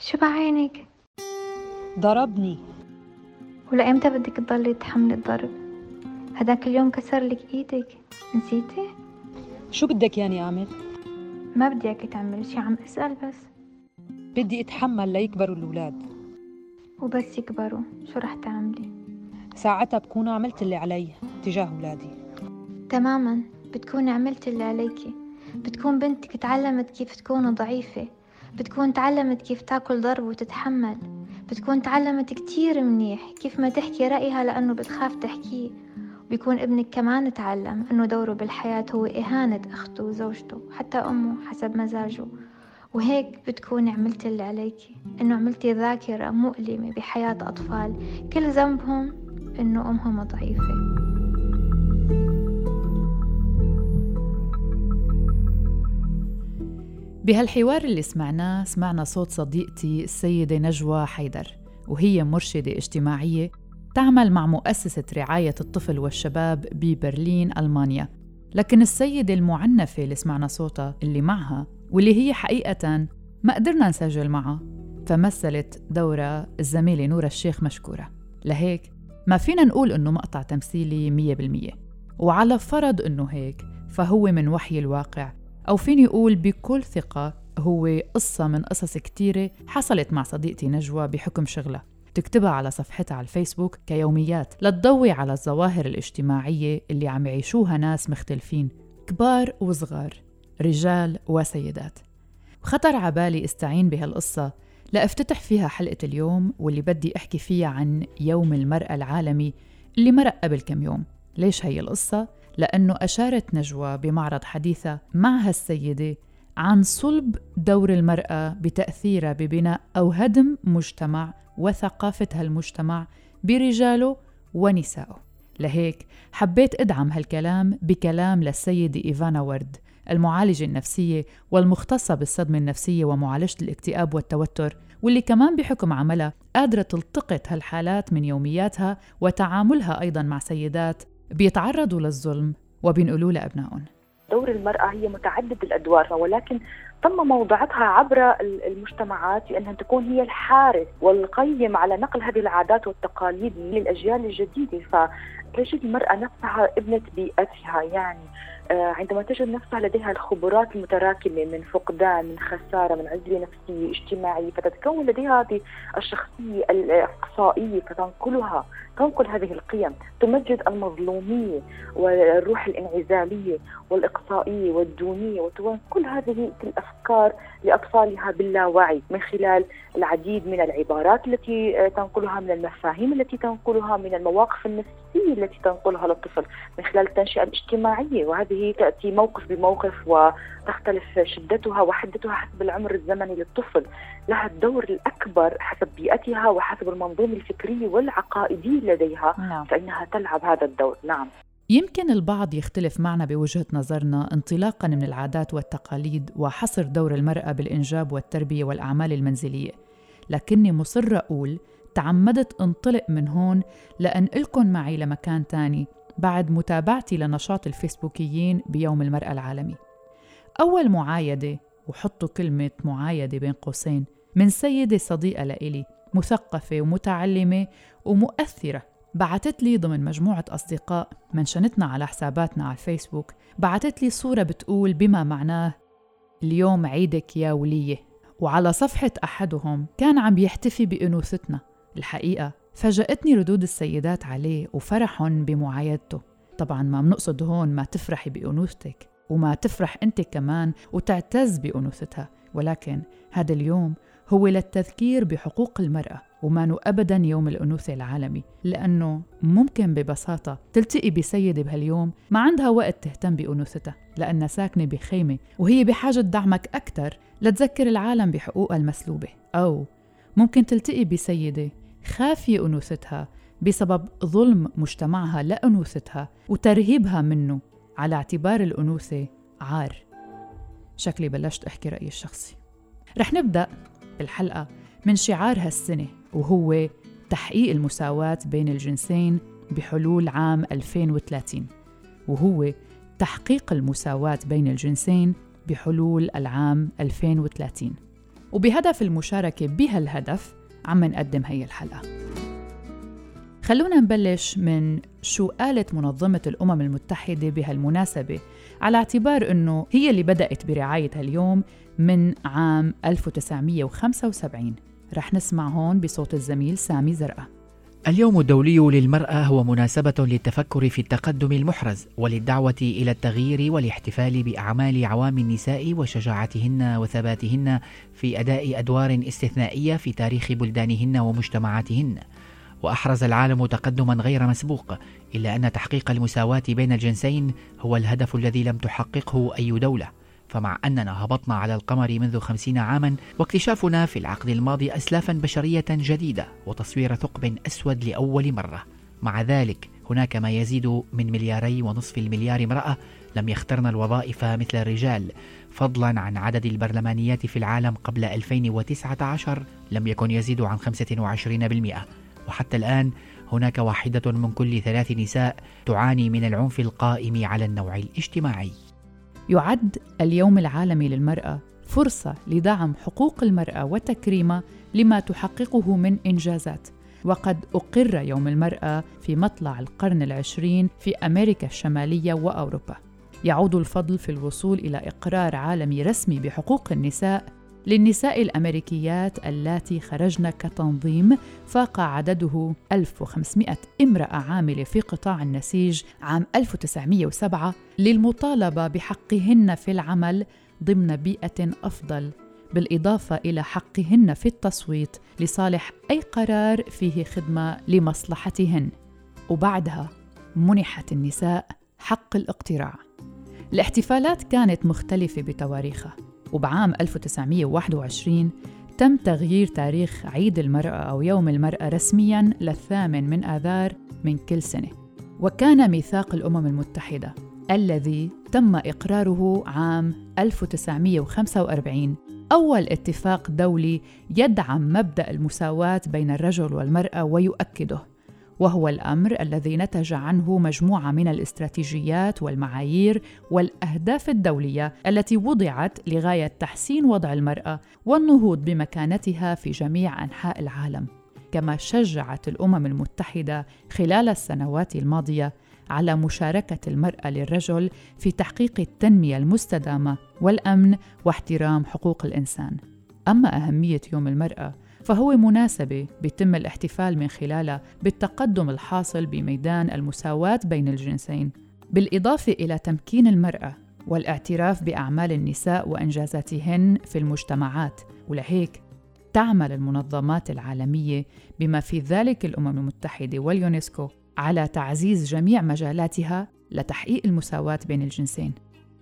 شو بعينك؟ ضربني ولأمتى بدك تضلي تحملي الضرب؟ هداك اليوم كسر لك إيدك نسيتي؟ شو بدك ياني أعمل؟ ما بدي إياكي تعملي شي عم أسأل بس بدي أتحمل ليكبروا الأولاد وبس يكبروا شو رح تعملي؟ ساعتها بكون عملت اللي علي تجاه أولادي تماما بتكوني عملت اللي عليكي بتكون بنتك تعلمت كيف تكون ضعيفة بتكون تعلمت كيف تاكل ضرب وتتحمل. بتكون تعلمت كتير منيح كيف ما تحكي رأيها لأنه بتخاف تحكيه. بيكون ابنك كمان تعلم أنه دوره بالحياة هو إهانة أخته وزوجته حتى أمه حسب مزاجه. وهيك بتكوني عملتي اللي عليكي إنه عملتي ذاكرة مؤلمة بحياة أطفال. كل ذنبهم إنه أمهم ضعيفة. بهالحوار اللي سمعناه سمعنا صوت صديقتي السيدة نجوى حيدر وهي مرشدة اجتماعية تعمل مع مؤسسة رعاية الطفل والشباب ببرلين ألمانيا. لكن السيدة المعنفة اللي سمعنا صوتها اللي معها واللي هي حقيقة ما قدرنا نسجل معها فمثلت دورة الزميلة نورة الشيخ مشكورة. لهيك ما فينا نقول إنه مقطع تمثيلي مية بالمية. وعلى فرض إنه هيك فهو من وحي الواقع أو فيني أقول بكل ثقة هو قصة من قصص كتيرة حصلت مع صديقتي نجوى بحكم شغلها تكتبها على صفحتها على الفيسبوك كيوميات لتضوي على الظواهر الاجتماعية اللي عم يعيشوها ناس مختلفين كبار وصغار رجال وسيدات. خطر عبالي استعين بهالقصة لأفتتح فيها حلقة اليوم واللي بدي أحكي فيها عن يوم المرأة العالمي اللي مرق قبل كم يوم. ليش هي القصة؟ لأنه أشارت نجوى بمعرض حديثة مع هالسيدة عن صلب دور المرأة بتأثيرها ببناء أو هدم مجتمع وثقافة هالمجتمع برجاله ونسائه. لهيك حبيت أدعم هالكلام بكلام للسيدة إيفانا ورد المعالجة النفسية والمختصة بالصدمة النفسية ومعالجة الاكتئاب والتوتر واللي كمان بحكم عملها قادرة تلتقط هالحالات من يومياتها وتعاملها أيضا مع سيدات بيتعرضوا للظلم وبينقلوا لأبنائهم. دور المرأة هي متعدد الأدوار ولكن تم موضعتها عبر المجتمعات بأنها تكون هي الحارس والقيم على نقل هذه العادات والتقاليد للأجيال الجديدة. فتجد المرأة نفسها ابنة بيئتها يعني عندما تجد نفسها لديها الخبرات المتراكمة من فقدان من خسارة من عزلة نفسية اجتماعية فتتكون لديها هذه الشخصية الإقصائية فتنقلها تنقل هذه القيم تمجد المظلومية والروح الانعزالية والإقصائية والدونية وتنقل هذه الأفكار لأطفالها باللاوعي من خلال العديد من العبارات التي آه، تنقلها من المفاهيم التي تنقلها من المواقف النفسية التي تنقلها للطفل من خلال التنشئة الاجتماعية. وهذه تأتي موقف بموقف وتختلف شدتها وحدتها حسب العمر الزمني للطفل. لها الدور الأكبر حسب بيئتها وحسب المنظومة الفكرية والعقائدية لديها. نعم. فإنها تلعب هذا الدور. نعم. يمكن البعض يختلف معنا بوجهة نظرنا انطلاقا من العادات والتقاليد وحصر دور المرأة بالإنجاب والتربية والأعمال المنزلية. لكني مصرة أقول تعمدت انطلق من هون لأنقلكم معي لمكان تاني. بعد متابعتي لنشاط الفيسبوكيين بيوم المرأة العالمي. أول معايدة وحطوا كلمة معايدة بين قوسين من سيدة صديقة لإلي مثقفة ومتعلمة ومؤثرة بعتت لي ضمن مجموعة أصدقاء منشنتنا على حساباتنا على الفيسبوك بعتت لي صورة بتقول بما معناه اليوم عيدك يا ولية. وعلى صفحة أحدهم كان عم يحتفي بأنوثتنا. الحقيقة فاجأتني ردود السيدات عليه وفرحهم بمعايدته. طبعا ما بنقصد هون ما تفرحي بأنوثتك وما تفرح أنت كمان وتعتز بأنوثتها ولكن هذا اليوم هو للتذكير بحقوق المرأة وما أبدا يوم الأنوثة العالمي لأنه ممكن ببساطة تلتقي بسيدة بهاليوم ما عندها وقت تهتم بأنوثتها لأنها ساكنة بخيمة وهي بحاجة دعمك أكثر لتذكر العالم بحقوقها المسلوبة. أو ممكن تلتقي بسيدة خافية أنوثتها بسبب ظلم مجتمعها لأنوثتها وترهيبها منه على اعتبار الأنوثة عار. شكلي بلشت أحكي رأيي الشخصي. رح نبدأ بالحلقة من شعار هالسنة وهو تحقيق المساواة بين الجنسين بحلول عام 2030 وهو تحقيق المساواة بين الجنسين بحلول العام 2030 وبهدف المشاركة بهالهدف عم نقدم هي الحلقة. خلونا نبلش من شو قالت منظمة الأمم المتحدة بهالمناسبة على اعتبار أنه هي اللي بدأت برعاية هاليوم من عام 1975 رح نسمع هون بصوت الزميل سامي زرقاء. اليوم الدولي للمرأة هو مناسبة للتفكر في التقدم المحرز وللدعوة إلى التغيير والاحتفال بأعمال عوام النساء وشجاعتهن وثباتهن في أداء أدوار استثنائية في تاريخ بلدانهن ومجتمعاتهن. وأحرز العالم تقدما غير مسبوق إلا أن تحقيق المساواة بين الجنسين هو الهدف الذي لم تحققه أي دولة فمع أننا هبطنا على القمر منذ خمسين عاما واكتشافنا في العقد الماضي أسلافا بشرية جديدة وتصوير ثقب أسود لأول مرة. مع ذلك هناك ما يزيد من ملياري ونصف المليار امرأة لم يخترن الوظائف مثل الرجال. فضلا عن عدد البرلمانيات في العالم قبل 2019 لم يكن يزيد عن 25% وحتى الآن هناك واحدة من كل ثلاث نساء تعاني من العنف القائم على النوع الاجتماعي. يعد اليوم العالمي للمرأة فرصة لدعم حقوق المرأة وتكريمها لما تحققه من إنجازات. وقد أقر يوم المرأة في مطلع القرن العشرين في أمريكا الشمالية وأوروبا. يعود الفضل في الوصول إلى إقرار عالمي رسمي بحقوق النساء للنساء الأمريكيات اللاتي خرجن كتنظيم فاق عدده 1500 امرأة عاملة في قطاع النسيج عام 1907 للمطالبة بحقهن في العمل ضمن بيئة أفضل بالإضافة إلى حقهن في التصويت لصالح أي قرار فيه خدمة لمصلحتهن. وبعدها منحت النساء حق الاقتراع. الاحتفالات كانت مختلفة بتواريخها. وبعام 1921 تم تغيير تاريخ عيد المرأة أو يوم المرأة رسمياً للثامن من آذار من كل سنة. وكان ميثاق الأمم المتحدة الذي تم إقراره عام 1945 أول اتفاق دولي يدعم مبدأ المساواة بين الرجل والمرأة ويؤكده. وهو الأمر الذي نتج عنه مجموعة من الاستراتيجيات والمعايير والأهداف الدولية التي وضعت لغاية تحسين وضع المرأة والنهوض بمكانتها في جميع أنحاء العالم كما شجعت الأمم المتحدة خلال السنوات الماضية على مشاركة المرأة للرجل في تحقيق التنمية المستدامة والأمن واحترام حقوق الإنسان. أما أهمية يوم المرأة فهو مناسبة بيتم الاحتفال من خلالها بالتقدم الحاصل بميدان المساواة بين الجنسين بالإضافة إلى تمكين المرأة والاعتراف بأعمال النساء وإنجازاتهن في المجتمعات ولهيك تعمل المنظمات العالمية بما في ذلك الأمم المتحدة واليونسكو على تعزيز جميع مجالاتها لتحقيق المساواة بين الجنسين.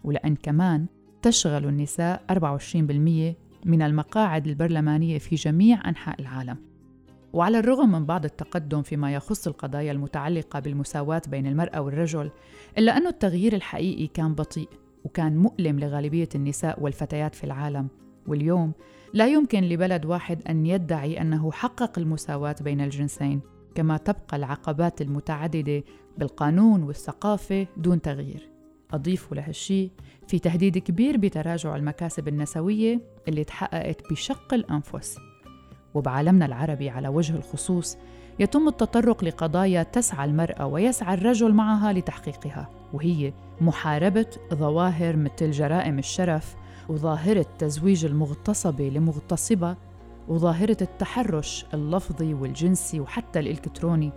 ولأن كمان تشغل النساء 24% من المقاعد البرلمانية في جميع أنحاء العالم. وعلى الرغم من بعض التقدم فيما يخص القضايا المتعلقة بالمساواة بين المرأة والرجل، إلا أن التغيير الحقيقي كان بطيء وكان مؤلم لغالبية النساء والفتيات في العالم، واليوم لا يمكن لبلد واحد أن يدعي أنه حقق المساواة بين الجنسين، كما تبقى العقبات المتعددة بالقانون والثقافة دون تغيير. أضيف لهالشي في تهديد كبير بتراجع المكاسب النسوية اللي تحققت بشق الأنفس. وبعالمنا العربي على وجه الخصوص يتم التطرق لقضايا تسعى المرأة ويسعى الرجل معها لتحقيقها وهي محاربة ظواهر مثل جرائم الشرف وظاهرة تزويج المغتصبة لمغتصبة وظاهرة التحرش اللفظي والجنسي وحتى الإلكتروني.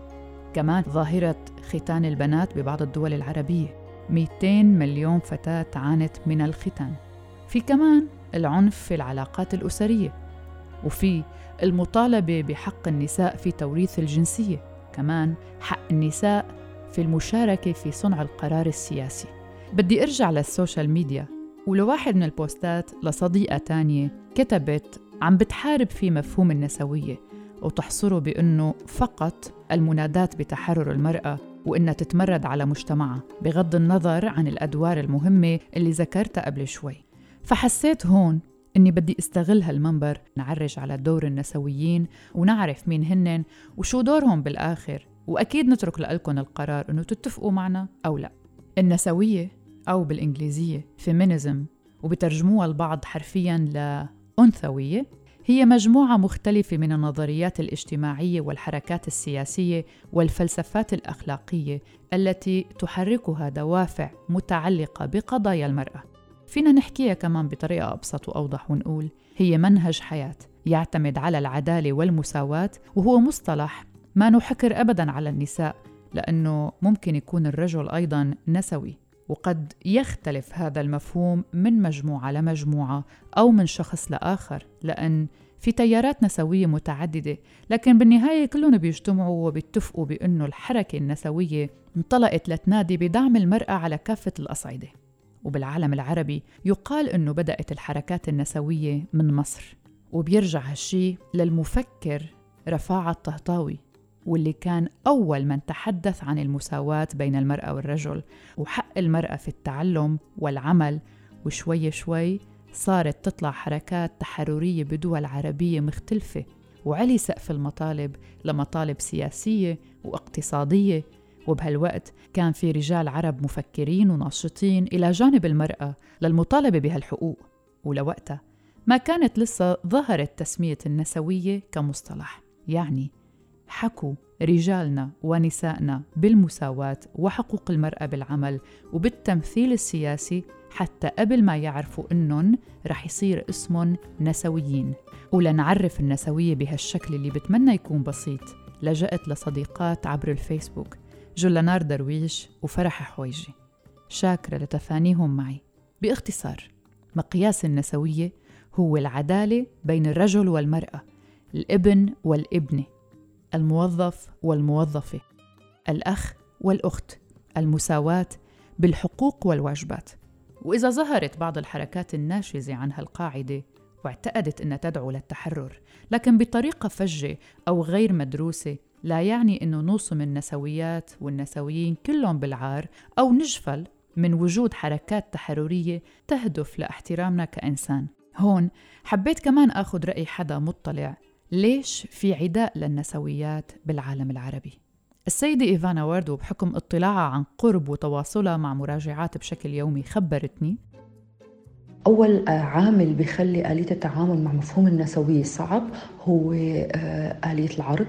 كمان ظاهرة ختان البنات ببعض الدول العربية. 200 مليون فتاة عانت من الختان. في كمان العنف في العلاقات الأسرية وفي المطالبة بحق النساء في توريث الجنسية كمان حق النساء في المشاركة في صنع القرار السياسي. بدي أرجع للسوشيال ميديا ولواحد من البوستات لصديقة تانية كتبت عم بتحارب في مفهوم النسوية وتحصره بأنه فقط المنادات بتحرر المرأة وإنها تتمرد على مجتمعها بغض النظر عن الأدوار المهمة اللي ذكرتها قبل شوي. فحسيت هون إني بدي استغل هالمنبر نعرج على دور النسويين ونعرف مين هنن وشو دورهم بالآخر وأكيد نترك لكم القرار إنه تتفقوا معنا أو لا. النسوية أو بالإنجليزية فيمينيزم وبترجموها البعض حرفيا لأنثوية هي مجموعة مختلفة من النظريات الاجتماعية والحركات السياسية والفلسفات الأخلاقية التي تحركها دوافع متعلقة بقضايا المرأة. فينا نحكيها كمان بطريقة أبسط وأوضح ونقول هي منهج حياة يعتمد على العدالة والمساواة وهو مصطلح ما نحكر أبدا على النساء لأنه ممكن يكون الرجل أيضا نسوي وقد يختلف هذا المفهوم من مجموعة لمجموعة أو من شخص لآخر لأن في تيارات نسوية متعددة لكن بالنهاية كلهم بيجتمعوا وبيتفقوا بأنه الحركة النسوية انطلقت لتنادي بدعم المرأة على كافة الأصعدة. وبالعالم العربي يقال أنه بدأت الحركات النسوية من مصر وبيرجع هالشي للمفكر رفاعة الطهطاوي. واللي كان أول من تحدث عن المساواة بين المرأة والرجل وحق المرأة في التعلم والعمل وشوي شوي صارت تطلع حركات تحررية بدول عربية مختلفة وعلي سقف المطالب لمطالب سياسية واقتصادية. وبهالوقت كان في رجال عرب مفكرين وناشطين إلى جانب المرأة للمطالبة بهالحقوق. ولوقتها ما كانت لسه ظهرت تسمية النسوية كمصطلح يعني حكوا رجالنا ونسائنا بالمساواة وحقوق المرأة بالعمل وبالتمثيل السياسي حتى قبل ما يعرفوا إنهم رح يصير اسمهم نسويين. ولنعرف النسوية بهالشكل اللي بتمنى يكون بسيط لجأت لصديقات عبر الفيسبوك جولانار درويش وفرح حويجي. شاكرة لتفانيهم معي. باختصار مقياس النسوية هو العدالة بين الرجل والمرأة الابن والابنة. الموظف والموظفة الأخ والأخت المساواة بالحقوق والواجبات. وإذا ظهرت بعض الحركات الناشزة عن هالقاعدة واعتقدت أنها تدعو للتحرر لكن بطريقة فجة أو غير مدروسة لا يعني أنه نوصم النسويات والنسويين كلهم بالعار أو نجفل من وجود حركات تحررية تهدف لاحترامنا كإنسان. هون حبيت كمان أخذ رأي حدا مطلع ليش في عداء للنسويات بالعالم العربي؟ السيدة إيفانا وارد وبحكم اطلاعها عن قرب وتواصلها مع مراجعات بشكل يومي خبرتني. أول عامل بيخلي آلية التعامل مع مفهوم النسوية صعب هو آه، آلية العرض.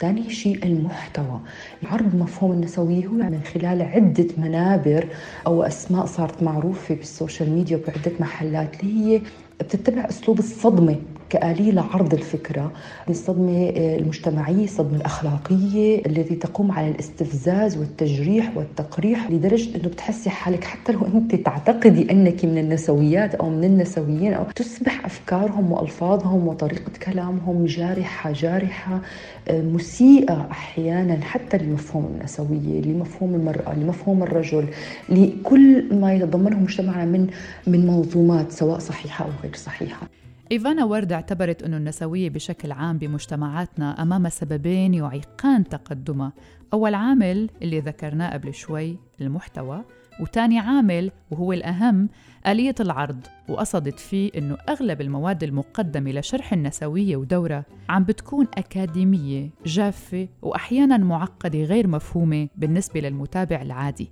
ثاني شيء المحتوى. عرض مفهوم النسوية هو من خلال عدة منابر أو أسماء صارت معروفة بالسوشيال ميديا وبعدة محلات اللي هي بتتبع أسلوب الصدمة. كآلية لعرض الفكرة الصدمة آه، المجتمعية الصدمة الأخلاقية التي تقوم على الاستفزاز والتجريح والتقريح لدرجة أنه بتحسي حالك حتى لو أنت تعتقدي أنك من النسويات أو من النسويين أو تصبح أفكارهم وألفاظهم وطريقة كلامهم جارحة جارحة آه، مسيئة أحيانا حتى لمفهوم النسوية لمفهوم المرأة لمفهوم الرجل لكل ما يتضمنه مجتمعنا من من منظومات سواء صحيحة أو غير صحيحة. إيفانا ورد اعتبرت أن النسوية بشكل عام بمجتمعاتنا أمام سببين يعيقان تقدمها أول عامل اللي ذكرناه قبل شوي المحتوى وتاني عامل وهو الأهم آلية العرض وقصدت فيه أنه أغلب المواد المقدمة لشرح النسوية ودورة عم بتكون أكاديمية جافة وأحيانا معقدة غير مفهومة بالنسبة للمتابع العادي.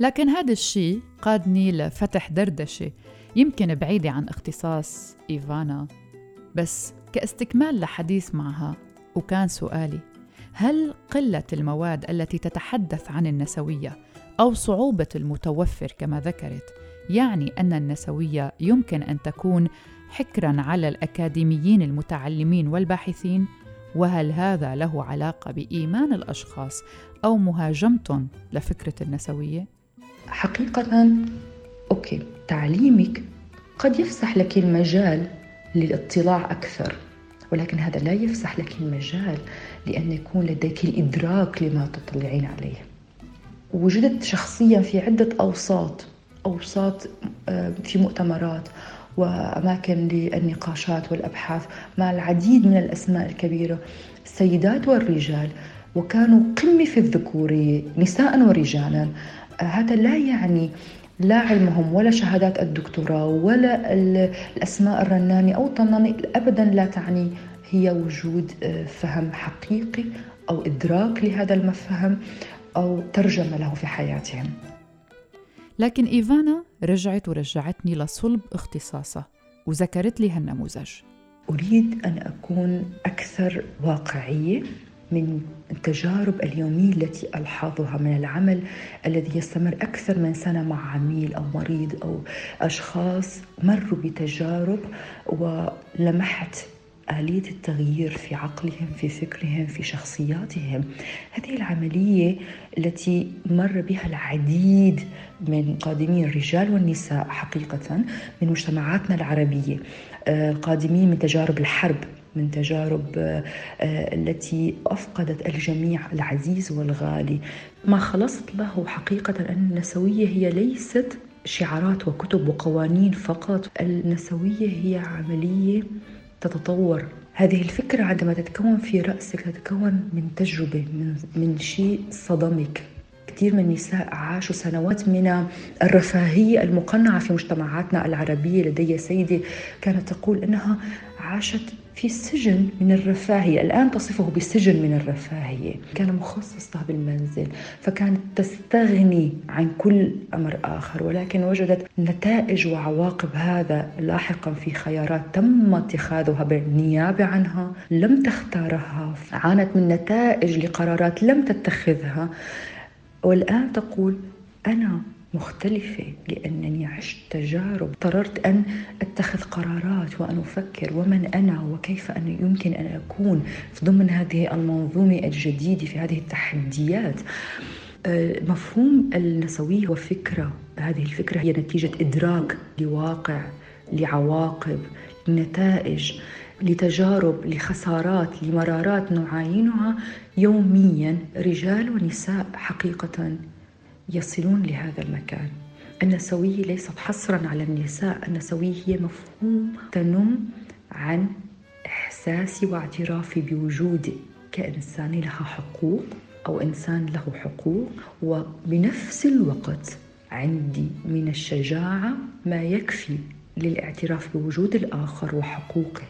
لكن هذا الشيء قادني لفتح دردشة يمكن بعيدة عن اختصاص إيفانا بس كاستكمال لحديث معها وكان سؤالي هل قلة المواد التي تتحدث عن النسوية أو صعوبة المتوفر كما ذكرت يعني أن النسوية يمكن أن تكون حكرا على الأكاديميين المتعلمين والباحثين وهل هذا له علاقة بإيمان الأشخاص أو مهاجمتهم لفكرة النسوية؟ حقيقة أوكي تعليمك قد يفسح لك المجال للاطلاع أكثر ولكن هذا لا يفسح لك المجال لأن يكون لديك الإدراك لما تطلعين عليه. وجدت شخصيا في عدة أوساط أوساط آه، في مؤتمرات وأماكن للنقاشات والأبحاث مع العديد من الأسماء الكبيرة السيدات والرجال وكانوا قمة في الذكورية نساء ورجالا. آه، هذا لا يعني لا علمهم ولا شهادات الدكتوراه ولا الأسماء الرناني أو الطناني أبدا لا تعني هي وجود آه، فهم حقيقي أو إدراك لهذا المفهوم أو ترجمة له في حياتهم. لكن إيفانا رجعت ورجعتني لصلب اختصاصها وذكرت لي هالنموذج أريد أن أكون أكثر واقعية من التجارب اليومية التي ألحظها من العمل الذي يستمر أكثر من سنة مع عميل أو مريض أو أشخاص مروا بتجارب ولمحت آلية التغيير في عقلهم في فكرهم في شخصياتهم. هذه العملية التي مر بها العديد من قادمين الرجال والنساء حقيقة من مجتمعاتنا العربية. آه، قادمين من تجارب الحرب. من تجارب آه، التي أفقدت الجميع العزيز والغالي. ما خلصت له حقيقة أن النسوية هي ليست شعارات وكتب وقوانين فقط. النسوية هي عملية تتطور. هذه الفكرة عندما تتكون في رأسك تتكون من تجربة من, من شيء صدمك. كثير من النساء عاشوا سنوات من الرفاهية المقنعة في مجتمعاتنا العربية لدي سيدة كانت تقول أنها عاشت في سجن من الرفاهية الآن تصفه بسجن من الرفاهية. كان مخصص لها بالمنزل فكانت تستغني عن كل أمر آخر ولكن وجدت نتائج وعواقب هذا لاحقا في خيارات تم اتخاذها بالنيابة عنها لم تختارها عانت من نتائج لقرارات لم تتخذها. والآن تقول أنا مختلفة لأنني عشت تجارب قررت أن أتخذ قرارات وأن أفكر ومن أنا وكيف أن يمكن أن أكون في ضمن هذه المنظومة الجديدة في هذه التحديات. آه، مفهوم النسوية وفكرة هذه الفكرة هي نتيجة إدراك لواقع لعواقب لنتائج. لتجارب لخسارات لمرارات نعاينها يوميا رجال ونساء حقيقة يصلون لهذا المكان. النسوية ليست حصرا على النساء النسوية هي مفهوم تنم عن إحساسي واعترافي بوجودي كإنسان لها حقوق أو إنسان له حقوق. وبنفس الوقت عندي من الشجاعة ما يكفي للاعتراف بوجود الآخر وحقوقه.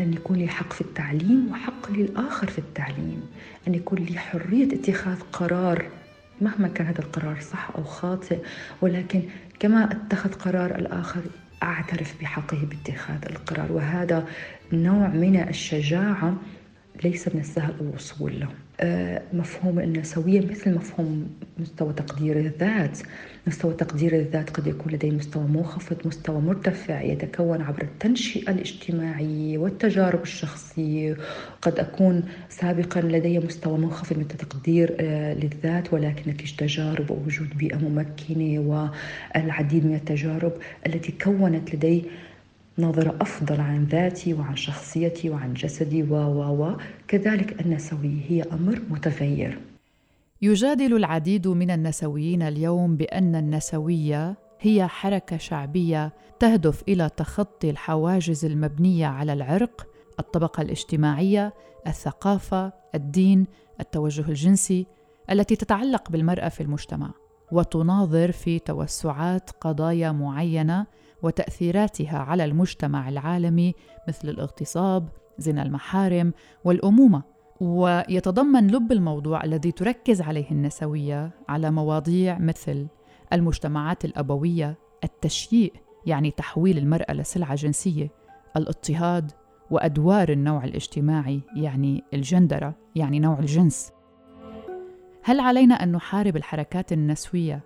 أن يكون لي حق في التعليم وحق للآخر في التعليم. أن يكون لي حرية اتخاذ قرار مهما كان هذا القرار صح أو خاطئ ولكن كما اتخذ قرار الآخر أعترف بحقه باتخاذ القرار. وهذا نوع من الشجاعة ليس من السهل الوصول له. مفهوم النسوية مثل مفهوم مستوى تقدير الذات. مستوى تقدير الذات قد يكون لدي مستوى منخفض مستوى مرتفع يتكون عبر التنشئة الاجتماعية والتجارب الشخصية. قد أكون سابقا لدي مستوى منخفض من التقدير آه، للذات ولكن نتيجة تجارب ووجود بيئة ممكنة والعديد من التجارب التي كونت لدي نظرة أفضل عن ذاتي وعن شخصيتي وعن جسدي و و و. كذلك النسوية هي أمر متغير. يجادل العديد من النسويين اليوم بأن النسوية هي حركة شعبية تهدف إلى تخطي الحواجز المبنية على العرق، الطبقة الاجتماعية، الثقافة، الدين، التوجه الجنسي التي تتعلق بالمرأة في المجتمع، وتناظر في توسعات قضايا معينة وتأثيراتها على المجتمع العالمي مثل الاغتصاب زنا المحارم والأمومة. ويتضمن لب الموضوع الذي تركز عليه النسوية على مواضيع مثل المجتمعات الأبوية التشييء يعني تحويل المرأة لسلعة جنسية الاضطهاد وأدوار النوع الاجتماعي يعني الجندرة يعني نوع الجنس. هل علينا أن نحارب الحركات النسوية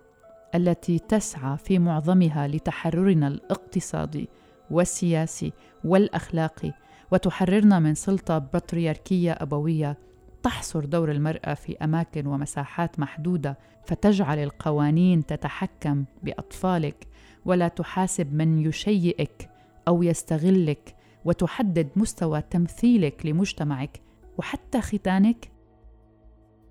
التي تسعى في معظمها لتحررنا الاقتصادي والسياسي والأخلاقي وتحررنا من سلطة بطريركيه أبوية تحصر دور المرأة في أماكن ومساحات محدودة فتجعل القوانين تتحكم بأطفالك ولا تحاسب من يشيئك أو يستغلك وتحدد مستوى تمثيلك لمجتمعك وحتى ختانك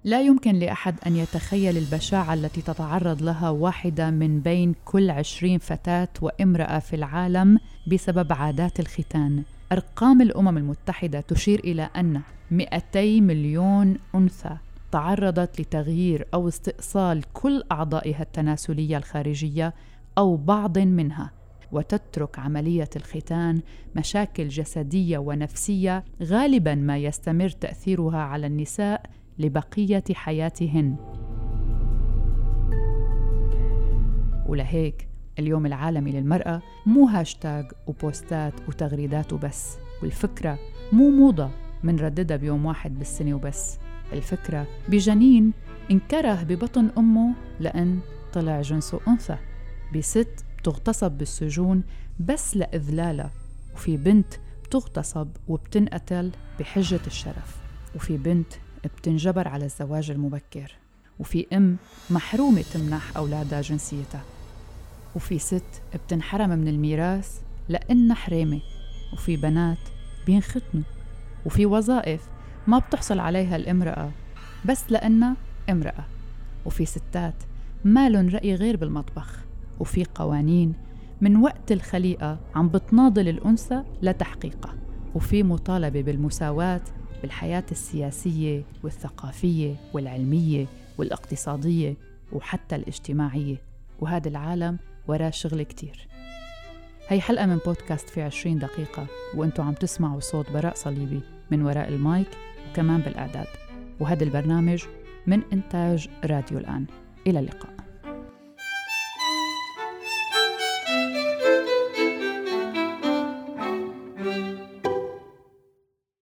لا يمكن لأحد أن يتخيل البشاعة التي تتعرض لها واحدة من بين كل عشرين فتاة وامرأة في العالم بسبب عادات الختان. أرقام الأمم المتحدة تشير إلى أن 200 مليون أنثى تعرضت لتغيير أو استئصال كل أعضائها التناسلية الخارجية أو بعض منها وتترك عملية الختان مشاكل جسدية ونفسية غالبا ما يستمر تأثيرها على النساء لبقية حياتهن. ولهيك اليوم العالمي للمرأة مو هاشتاج وبوستات وتغريدات وبس. والفكرة مو موضة منرددها بيوم واحد بالسنة وبس. الفكرة بجنين انكره ببطن أمه لأن طلع جنسه أنثى. بست بتغتصب بالسجون بس لإذلالها. وفي بنت بتغتصب وبتنقتل بحجة الشرف. وفي بنت بتنجبر على الزواج المبكر. وفي أم محرومة تمنح أولادها جنسيتها. وفي ست بتنحرم من الميراث لأنها حرامة. وفي بنات بينختنوا. وفي وظائف ما بتحصل عليها الامرأة بس لأنها امرأة. وفي ستات ما لن رأي غير بالمطبخ. وفي قوانين من وقت الخليقة عم بتناضل الأنثى لتحقيقها. وفي مطالبة بالمساواة بالحياة السياسية والثقافية والعلمية والاقتصادية وحتى الاجتماعية. وهذا العالم وراه شغل كتير. هي حلقة من بودكاست في عشرين دقيقة وانتو عم تسمعوا صوت براء صليبي من وراء المايك وكمان بالإعداد. وهذا البرنامج من إنتاج راديو الآن. إلى اللقاء.